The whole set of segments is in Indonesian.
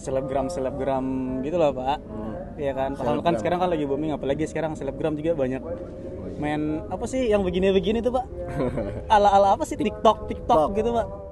selebgram selebgram gitu loh pak. Iya kan? Paham kan sekarang kan lagi booming apalagi sekarang selebgram juga banyak main apa sih yang begini-begini tuh pak? Ala-ala apa sih? TikTok TikTok TikTok. gitu pak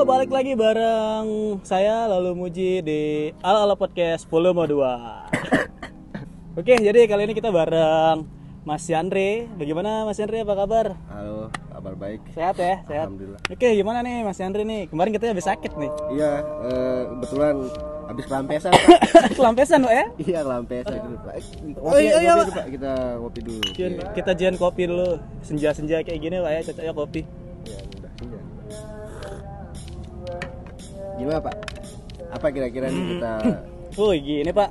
Yo, balik lagi bareng saya lalu Muji di Ala Ala Podcast Volume 2. Oke, jadi kali ini kita bareng Mas Yandre. Bagaimana Mas Yandre? Apa kabar? Halo, kabar baik. Sehat ya? Sehat. Alhamdulillah. Oke, gimana nih Mas Yandre nih? Kemarin katanya habis sakit nih. Iya, eh, kebetulan habis kelampesan Pak. Kelampesan, Pak ya? iya, kelampesan dulu Pak. Eh, Oh, iya, iya, Pak. Kita ngopi dulu. Jian- Iya. Kita jian kopi dulu. Senja-senja kayak gini Pak ya, cocoknya kopi. Gimana Pak? Apa kira-kira nih kita Wuh, gini Pak.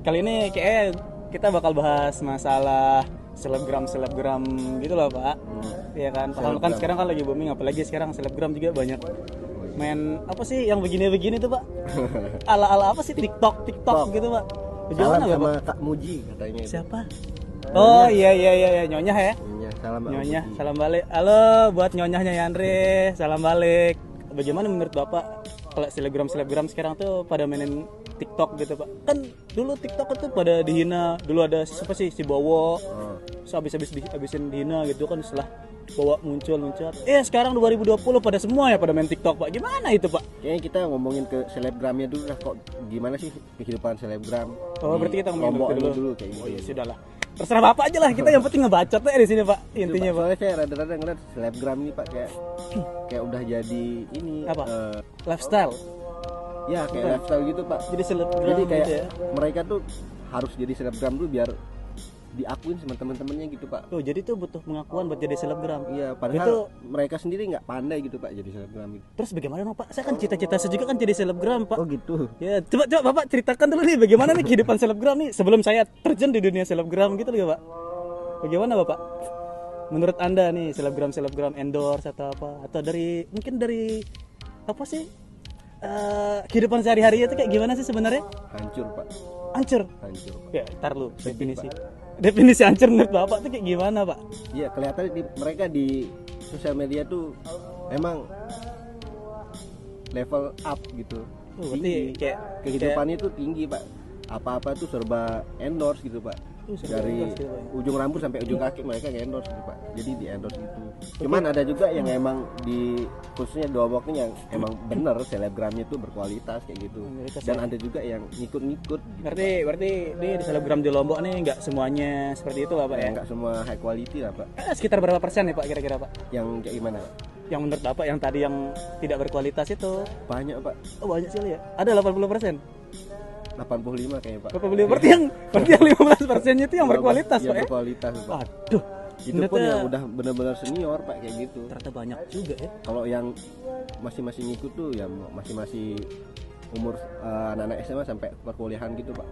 Kali ini kayak kita bakal bahas masalah selebgram selebgram gitu loh Pak. Iya kan, paham kan sekarang kan lagi booming apalagi sekarang selebgram juga banyak main apa sih yang begini-begini tuh Pak? Ala-ala apa sih TikTok TikTok gitu Pak? salam Bagaimana sama Bapak? Kak Muji katanya. Siapa? Oh iya iya iya iya nyonyah ya. Iya, salam Kak Nyonya, salam balik. Halo buat nyonyahnya Yandre, salam balik. Bagaimana menurut Bapak kalau selebgram-selebgram sekarang tuh pada mainin TikTok gitu, Pak? Kan dulu TikTok itu pada dihina. Dulu ada siapa sih si Bowo. Oh, So habis-habis di, habisin dihina gitu kan setelah Bowo muncul muncul. Eh sekarang 2020 pada semua ya pada main TikTok, Pak. Gimana itu, Pak? Kayaknya kita ngomongin ke selebgramnya dulu lah kok gimana sih kehidupan selebgram. Oh, berarti kita ngomongin dulu. ini dulu kayak gitu. Oh iya sudahlah. Terserah Bapak aja lah. Kita yang penting ngebacot ya di sini, Pak. Intinya, Pak. Soalnya saya rada-rada ngeliat selebgram ini Pak kayak kayak udah jadi ini Apa? eh, Lifestyle. ya kayak lifestyle gitu Pak. Jadi selebgram Jadi kayak gitu ya. mereka tuh harus jadi selebgram dulu biar diakuin sama teman-temannya gitu Pak. Oh, jadi tuh butuh pengakuan buat jadi selebgram. Iya, padahal Itu- mereka sendiri nggak pandai gitu Pak jadi selebgram itu. Terus bagaimana dong Pak? Saya kan cita-cita saya juga kan jadi selebgram Pak. Oh gitu. Ya coba coba Bapak ceritakan dulu nih bagaimana nih kehidupan selebgram nih sebelum saya terjun di dunia selebgram gitu loh Pak. Bagaimana Bapak? Menurut Anda nih selebgram selebgram endorse atau apa? Atau dari mungkin dari apa sih? Eh, kehidupan sehari-hari itu kayak gimana sih sebenarnya? Hancur Pak. Hancur. Hancur. Pak. Ya, ntar lu definisi. Definisi hancur menurut Bapak tuh kayak gimana Pak? Iya, kelihatan di, mereka di sosial media tuh emang level up gitu. Oh, berarti kayak Kehidupannya tuh tinggi Pak. Apa-apa tuh serba endorse gitu Pak. Dari Pak. ujung rambut sampai ujung kaki mereka endorse gitu Pak. Jadi di endorse gitu. Cuman ada juga yang emang di khususnya dua ini yang emang bener selebgramnya tuh berkualitas kayak gitu. Mereka Dan ada juga yang ngikut-ngikut gitu. Berarti berarti di selebgram di Lombok nih nggak semuanya seperti itu lah Pak ya? Ya, nggak semua high quality lah Pak. Eh, sekitar berapa persen nih Pak kira-kira Pak? Yang kayak gimana Pak? Yang menurut Bapak yang tadi yang tidak berkualitas itu Banyak Pak. oh banyak sekali ya? Ada 80 persen? 85 kayaknya Pak. Bapak beli berarti yang berarti yang 15 persennya itu yang berkualitas Yang Pak ya? berkualitas Pak. Waduh, Itu pun yang udah benar-benar senior Pak kayak gitu. ternyata banyak juga ya. Kalau yang masih-masih ngikut tuh yang masih-masih umur eh, anak-anak SMA sampai perkuliahan gitu Pak.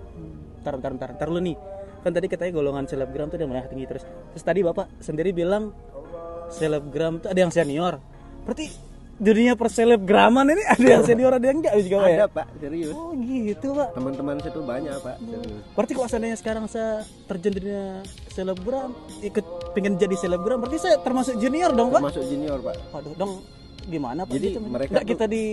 Ntar, ntar, ntar, ntar lu nih. Kan tadi katanya golongan selebgram tuh udah menengah tinggi terus. Terus tadi Bapak sendiri bilang selebgram tuh ada yang senior. Berarti dunia perselebgraman ini ada yang senior ada yang enggak juga Pak ya? Ada Pak, serius. Oh gitu Pak. Teman-teman saya tuh banyak Pak, serius. Berarti kalau seandainya sekarang saya terjun dunia selebgram, ikut pengen jadi selebgram, berarti saya termasuk junior dong Pak? Termasuk junior Pak. Waduh dong gimana Pak? Jadi gitu? mereka nggak tuh- kita di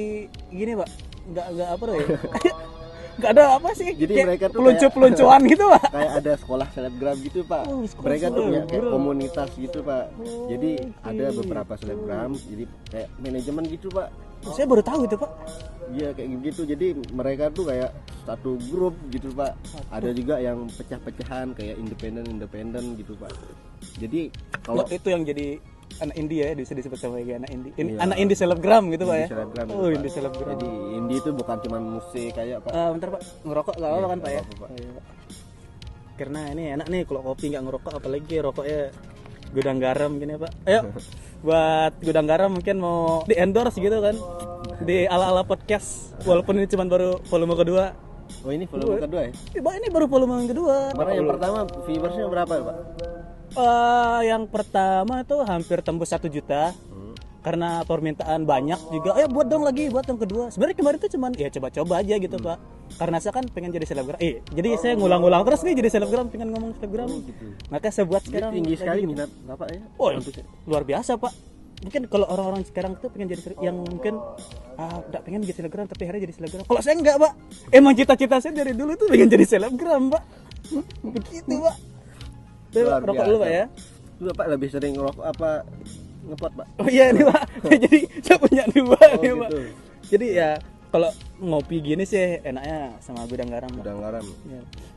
gini Pak? Nggak nggak apa ya? nggak ada apa sih? Jadi Kayak mereka tuh peluncu peluncuan gitu Pak? Kayak ada sekolah selebgram gitu Pak. Oh, Mereka tuh punya kayak komunitas gitu Pak. Jadi oke. ada beberapa selebgram, jadi kayak manajemen gitu Pak. Saya baru tahu itu Pak. Iya kayak gitu jadi mereka tuh kayak satu grup gitu pak ada juga yang pecah-pecahan kayak independen independen gitu pak jadi Kalau itu yang jadi anak indie ya, bisa disebut sebagai anak indie. In- Iya. Anak indie selebgram gitu Pak ya? Selebgram gitu, Oh Pak. indie selebgram. jadi indie itu bukan cuma musik kayak pak Eh, bentar Pak, ngerokok nggak apa-apa kan Pak ya? Pak. Oh, iya, Pak. Karena ini enak nih kalau kopi nggak ngerokok apalagi rokoknya gudang garam gini Pak. Ayo buat gudang garam mungkin mau di endorse gitu kan di ala-ala podcast walaupun ini cuma baru volume kedua. oh ini volume kedua ya Pak ini baru volume yang kedua. karena yang pertama viewersnya berapa pak Eh, yang pertama tuh hampir tembus satu juta. Karena permintaan banyak juga. Ayo buat dong lagi buat yang kedua. Sebenarnya kemarin tuh cuman ya coba-coba aja gitu Pak. karena saya kan pengen jadi selebgram. Eh jadi saya ngulang-ngulang terus nih jadi selebgram pengen ngomong selebgram. Gitu. maka saya buat Jadi sekarang tinggi sekali minat bapak ya? Oh luar biasa pak. Mungkin kalau orang-orang sekarang tuh pengen jadi sele- yang mungkin ah udah pengen jadi selebgram tapi akhirnya jadi selebgram. Kalau saya enggak pak. Emang cita-cita saya dari dulu tuh pengen jadi selebgram pak. Begitu pak Luar rokok dulu pak ya Itu bapak lebih sering ngerokok apa ngepot pak Oh iya nih pak, jadi saya punya dua Oh, nih pak. gitu. Jadi ya kalau ngopi gini sih enaknya sama gudang garam. Pak. udah ngaram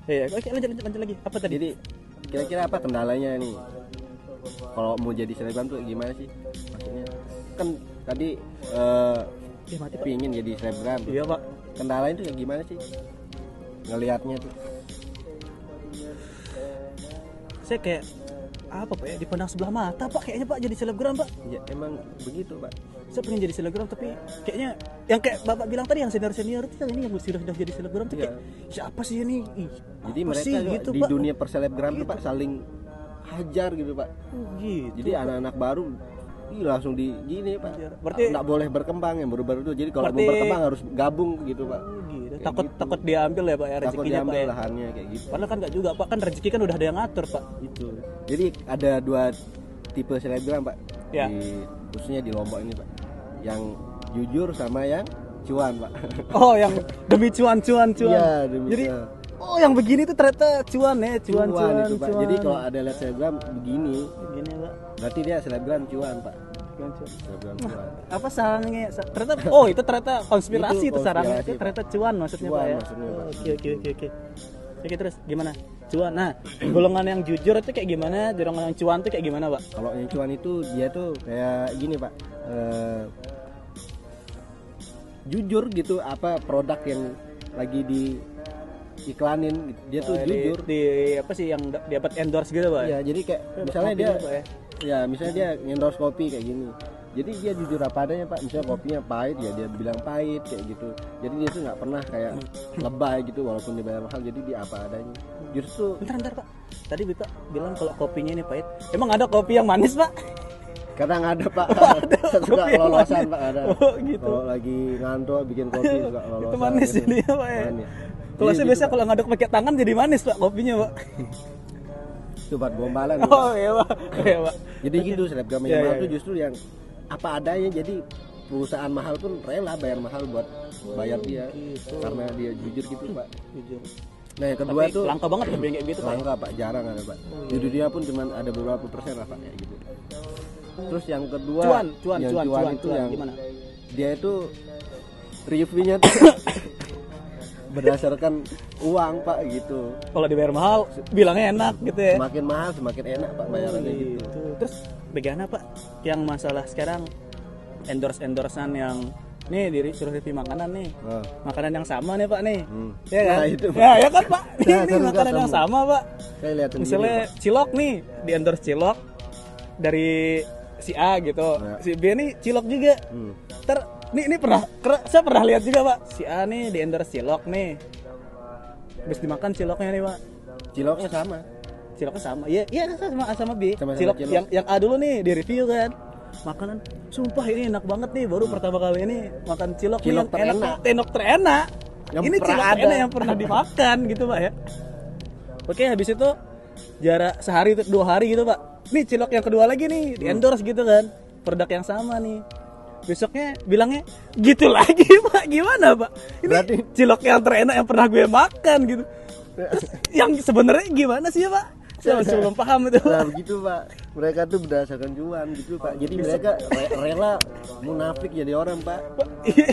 Ya. Oke lanjut, lanjut lanjut lagi. Apa tadi? jadi kira-kira apa kendalanya nih kalau mau jadi selebgram tuh gimana sih maksudnya kan tadi eh Ya, mati pak. pingin jadi selebgram Iya pak. kendalanya tuh gimana sih ngelihatnya tuh Saya kayak apa pak ya dipandang sebelah mata pak kayaknya pak jadi selebgram pak. ya emang begitu pak Saya pengen jadi selebgram tapi kayaknya yang kayak bapak bilang tadi yang senior senior itu ini yang sudah sudah jadi selebgram tuh kayak siapa sih ini? Ih, jadi mereka sih gitu di pak? dunia perselebgram tuh pak saling hajar gitu pak Oh, gitu. jadi anak-anak baru ih, langsung di gini pak Hajar. Berarti- nggak boleh berkembang yang baru-baru tuh jadi kalau mau Berarti- berkembang harus gabung gitu pak gitu. Kayak Takut gitu. takut diambil ya pak ya takut rezekinya pak diambil ya. lahannya kayak gitu Padahal kan nggak juga pak kan rezeki kan udah ada yang ngatur pak. itu jadi ada dua tipe selebgram pak Ya. di khususnya di lombok ini pak yang jujur sama yang cuan pak Oh, yang demi cuan cuan cuan. Iya, demi Jadi cuan. oh yang begini tuh ternyata cuan ya, cuan cuan, itu pak cuan. jadi kalau ada lihat selebgram begini gini pak. berarti dia selebgram cuan pak Cuan Apa sarangnya? Sa- Ternyata oh itu ternyata konspirasi Itu itu, sarangnya konspirasi, itu ternyata cuan maksudnya Cuan pak ya. maksudnya, Pak. Oh, Oke oke oke oke. Oke terus gimana? Cuan. Nah, golongan yang jujur itu kayak gimana? Golongan yang cuan tuh kayak gimana, Pak? kalau yang cuan itu dia tuh kayak gini pak eh, jujur gitu apa produk yang lagi di iklanin dia tuh Oh, di, jujur di apa sih yang da- dapat endorse gitu, Pak? ya jadi kayak misalnya Kopi dia gitu, Pak, ya? ya misalnya dia endorse kopi kayak gini jadi dia jujur apa adanya pak misalnya kopinya pahit ya dia bilang pahit kayak gitu jadi dia tuh nggak pernah kayak lebay gitu walaupun dibayar mahal jadi dia apa adanya justru Bentar, bentar, Pak. Tadi Bapak bilang kalau kopinya ini pahit. Emang ada kopi yang manis, Pak? kadang ada pak suka kopi yang lolosan pak ada Oh, gitu. kalau lagi ngantuk bikin kopi suka lolosan itu manis gitu. ini ya, Pak ya. Manis. Kalau Jadi saya gitu, biasa kalau ngaduk pakai tangan jadi manis, Pak, kopinya, Pak. itu buat gombalan Oh, iya, Pak. Iya, Pak. jadi gitu selebgram Iya, yang mahal iya, iya. justru yang apa adanya jadi perusahaan mahal pun rela bayar mahal buat bayar dia gitu. karena dia jujur gitu pak Jujur. nah yang kedua Tapi tuh langka banget tapi kayak gitu, Pak. langka pak jarang ada pak di dunia pun cuma ada beberapa persen lah pak kayak gitu terus yang kedua Cuan, cuan, yang cuan, cuan, itu cuan. yang Gimana? dia itu reviewnya tuh berdasarkan uang pak gitu Kalau dibayar mahal, bilangnya enak gitu ya. semakin mahal semakin enak pak bayarannya gitu Gitu. Terus bagaimana Pak yang masalah sekarang endorse endorsean yang nih diri suruh review makanan nih. Nah, Makanan yang sama nih Pak nih. Hmm. Ya kan? Nah, itu, Pak. ya, ya kan Pak. Ini, Nah, ini makanan yang sama Pak. saya lihat Misalnya Pak. cilok nih, di endorse cilok dari si A gitu. Ya. Si B nih cilok juga. Hmm. Ter ini ini pernah saya pernah lihat juga Pak. Si A nih di endorse cilok nih. Habis dimakan ciloknya nih Pak. ciloknya sama Ciloknya sama. Iya, iya sama A sama B. Sama-sama cilok, cilok. yang yang A dulu nih di review kan. Makanan sumpah ini enak banget nih baru pertama kali ini makan cilok, nih Cilok yang enak, terenak. tenok terenak. Yang ini pernah cilok ada. terenak yang pernah dimakan gitu Pak ya. Oke, habis itu jarak sehari dua hari gitu Pak. Nih cilok yang kedua lagi nih di endorse gitu kan. Produk yang sama nih. Besoknya bilangnya gitu lagi Pak. Gimana Pak? Ini Berarti- cilok yang terenak yang pernah gue makan gitu. Yang sebenarnya gimana sih ya Pak? Saya masih belum paham itu. nah begitu pak mereka tuh berdasarkan cuan gitu pak jadi mereka re- rela munafik jadi orang pak Iya,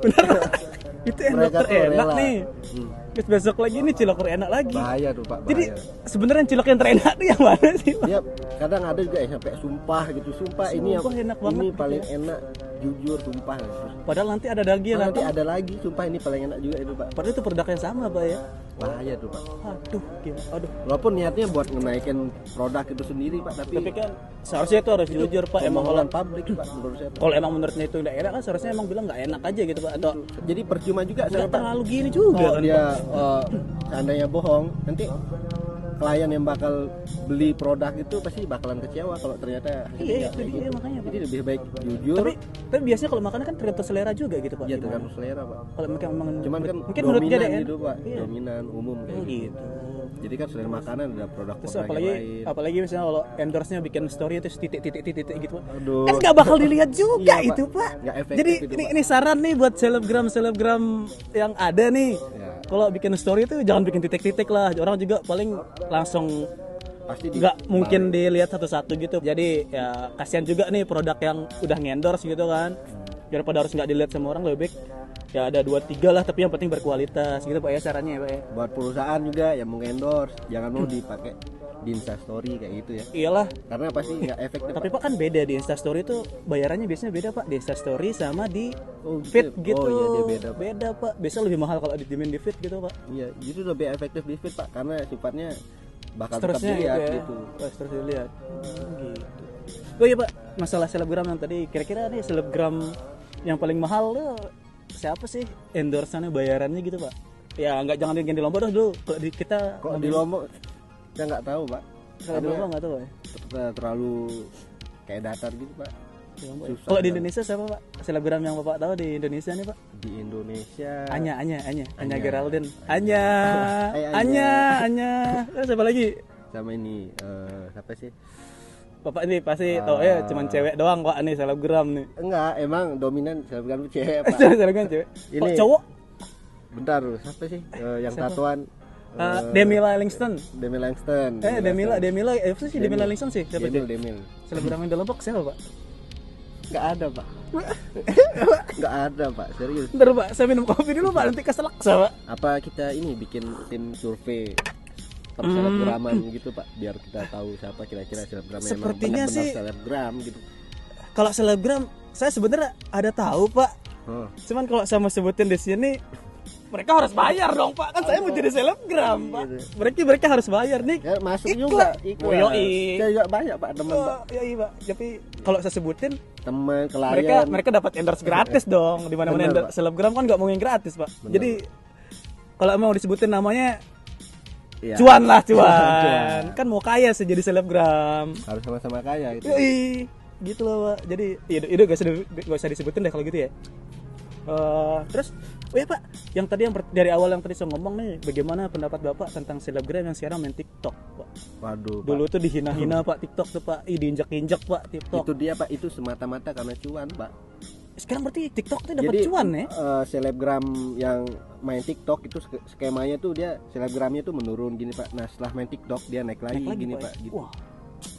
benar Pak. Itu mereka terenak rela nih. Hmm. Terus besok lagi nih cilok terenak lagi. bahaya tuh pak Jadi bahaya sebenarnya cilok yang terenak tuh yang mana sih Pak? dia kadang ada juga yang sampai sumpah gitu sumpah, ini yang Sumpah enak banget ini paling enak jujur sumpah gitu. Padahal nanti ada lagi nanti datang. ada lagi sumpah ini paling enak juga itu pak Padahal itu produk yang sama Pak ya. bahaya tuh pak Aduh, gila. Aduh. walaupun niatnya buat ngenaikin produk itu sendiri pak tapi, Tapi kan seharusnya itu harus jujur Pak. Emang kalau publik pak menurut saya kalau emang menurutnya itu nggak enak kan seharusnya emang bilang nggak enak aja gitu Pak atau jadi percuma juga saya pak terlalu gini juga kan dia Pak. Eh, seandainya bohong nanti klien yang bakal beli produk itu pasti bakalan kecewa kalau ternyata Iya, itu dia, gitu. makanya, jadi lebih baik jujur tapi tapi biasanya kalau makan kan tergantung selera juga gitu pak ya Gimana? tergantung selera pak kalau mereka memang cuman kan mungkin menurut dia deh gitu pak Iya. dominan umum kayak Oh, gitu. gitu jadi kan selain makanan ada terus produk-produk apalagi yang lain apalagi misalnya kalau endorse-nya bikin story itu titik titik titik titik gitu Aduh. kan nggak bakal dilihat juga Iya, Pak. itu pak efektif jadi itu, ini Pak. ini saran nih buat selebgram selebgram yang ada nih Ya. Kalau bikin story itu jangan bikin titik titik lah. Orang juga paling langsung pasti di nggak mungkin dilihat satu-satu gitu. Jadi ya kasihan juga nih produk yang udah ngendorse gitu kan. Daripada harus nggak dilihat sama orang lebih baik ya ada dua tiga lah. Tapi yang penting berkualitas gitu pak ya sarannya ya pak ya. Buat perusahaan juga yang mau endorse jangan Hmm. mau dipakai di instastory kayak gitu ya. Iyalah. Karena pasti nggak efektif tapi pak kan beda di instastory itu bayarannya biasanya beda pak. Di instastory sama di Oh, gitu. feed Oh, gitu. iya, dia beda, Pak. beda pak. Biasanya lebih mahal kalau didiemin di feed gitu pak. Iya, itu lebih efektif di feed pak. Karena sifatnya bakal tetap seterusnya gitu dilihat ya. gitu. Oh, terus dilihat. Hmm, gitu. Oh iya pak. Masalah selebgram yang tadi kira-kira nih selebgram yang paling mahal tuh siapa sih? Endorsannya bayarannya gitu pak. Ya nggak jangan yang di lombok dah dulu. Kalau di kita Kok di Lombok saya nggak tahu pak. di lombok nggak tahu ya Ter- terlalu kayak datar gitu pak. Ya? Susah kalau di. Indonesia siapa pak selebgram yang bapak tahu di Indonesia nih pak Di Indonesia. Anya, Anya, Anya, Anya. Geraldine. Anya, Anya. Anya. Eh, siapa lagi? Sama ini eh, siapa sih? Bapak ini pasti tahu ya, cuman cewek doang pak nih selebgram nih. Enggak, emang dominan selebgram cewek pak. selebgram cewek. Kok Ini- cowok? Bentar, siapa sih? Eh, yang tatuan. Eh, Demila Langston. Demi Langston. Eh, Demila, Demila, eh, apa sih Demila Langston sih? Siapa Demil, sih? Demil. Selebgram yang dalam box siapa pak? Nggak ada pak. Nggak ada pak, serius. Bentar pak, saya minum kopi dulu pak, nanti keselaksa pak. Apa kita ini bikin tim survei Hmm. perselebgraman gitu pak, biar kita tahu siapa kira-kira selebgram yang Sepertinya benar-benar sih- selebgram gitu. Kalau selebgram, saya sebenarnya ada tahu pak. Oh. Cuman kalau saya mau sebutin di sini, mereka harus bayar dong pak. Kan saya mau jadi selebgram pak. Mereka mereka harus bayar nih. Ya masuk Iklan. juga, iklan. Oh, yoi. Saya juga banyak pak teman pak, Oh, iya iya pak. Tapi kalau saya sebutin, teman klien. mereka mereka dapat endorse gratis dong. Di mana mana endorse selebgram kan nggak mungkin gratis pak. Jadi kalau mau disebutin namanya Iya, cuan lah cuan. Cuan. kan mau kaya sih jadi selebgram. harus sama-sama kaya gitu. Yoi, gitu loh pak. Jadi itu itu gak usah gak usah disebutin deh kalau gitu ya. Eh, terus, oh ya pak, yang tadi yang dari awal yang tadi saya ngomong nih, bagaimana pendapat bapak tentang selebgram yang sekarang main TikTok, pak? Waduh, Pak. Dulu tuh dihina-hina pak TikTok tuh pak, Ih, diinjak-injak pak TikTok. itu dia pak, itu semata-mata karena cuan pak. Sekarang berarti TikTok tuh dapat cuan ya? eh, selebgram yang main TikTok itu ske- skemanya tuh dia selebgramnya tuh menurun gini pak. Nah setelah main TikTok dia naik lagi, Naik lagi, gini Pak, pak. ya? Gitu. Wah,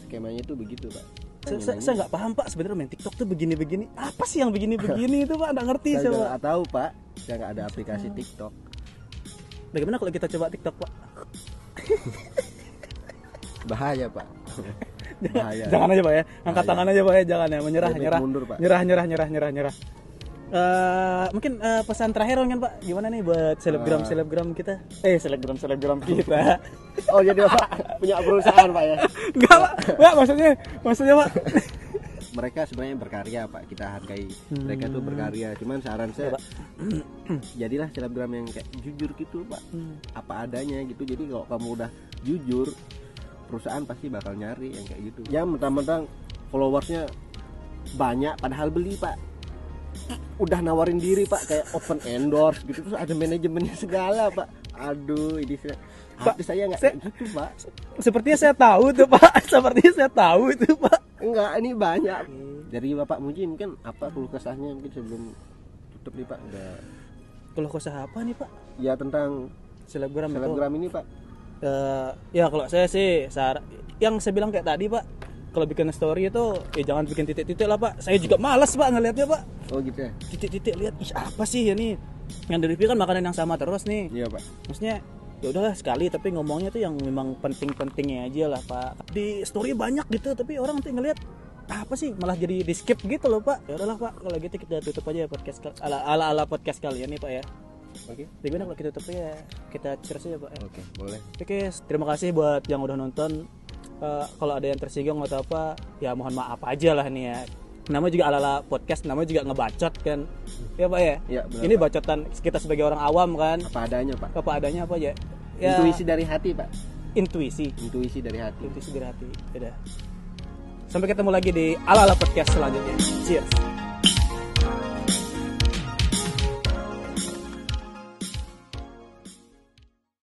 Skemanya tuh begitu pak. Saya, saya, saya nggak paham pak sebenarnya main TikTok tuh begini-begini. Apa sih yang begini-begini itu pak? Nggak ngerti Saya nggak tahu pak. Saya nggak ada aplikasi TikTok. Bagaimana kalau kita coba TikTok pak? Bahaya pak. Bahaya. Jangan aja pak ya, angkat Bahaya. tangan aja pak ya, jangan ya, menyerah, Lebih nyerah, mundur, Pak. nyerah, nyerah, nyerah, nyerah, nyerah. Eh, mungkin eh, pesan terakhir kan pak, gimana nih buat selebgram Ah. selebgram kita? Eh selebgram selebgram kita? Oh jadi pak punya perusahaan pak ya. Enggak pak, enggak maksudnya, maksudnya pak. Mereka sebenarnya berkarya pak. Kita hargai mereka tuh Hmm. berkarya. Cuman saran saya Pak. jadilah selebgram yang kayak jujur gitu pak. Hmm. Apa adanya gitu. Jadi kalau kamu udah jujur perusahaan pasti bakal nyari yang kayak gitu. Ya mentang-mentang followersnya banyak padahal beli pak. Udah nawarin diri pak kayak open endorse gitu terus ada manajemennya segala pak. Aduh ini saya Pak, hati saya nggak saya- gitu pak. Sepertinya saya tahu tuh pak, sepertinya saya tahu itu pak. Enggak, ini banyak. Dari Bapak Muji mungkin apa keluh kesahnya mungkin sebelum tutup nih Pak? Udah Kalau kosa apa nih pak? ya tentang Selebgram, itu. selebgram ini Pak. Eh, ya kalau saya sih, sar- yang saya bilang kayak tadi pak, kalau bikin story itu, ya jangan bikin titik-titik lah pak. Saya juga malas pak ngelihatnya pak. Oh gitu ya. titik-titik lihat ih apa sih ya nih yang di review kan makanan yang sama terus nih Iya Pak. maksudnya ya udahlah sekali tapi ngomongnya tuh yang memang penting-pentingnya aja lah pak di story banyak gitu tapi orang tuh ngelihat apa sih malah jadi di skip gitu loh pak ya udahlah pak kalau gitu kita tutup aja podcast ala ala, ala podcast kalian nih pak ya Oke. gimana kalau kita tutup ya kita cheers aja pak ya. Oke, boleh. Oke, terima kasih buat yang udah nonton. Eh, kalau ada yang tersinggung atau apa, ya mohon maaf aja lah nih ya. Nama juga ala-ala podcast, namanya juga ngebacot kan. Ya Pak ya? Iya, benar, Ini bacotan kita sebagai orang awam kan. Apa adanya Pak. Apa adanya apa aja. Ya, Intuisi dari hati Pak. intuisi intuisi dari hati intuisi dari hati Dadah. sampai ketemu lagi di ala ala podcast selanjutnya cheers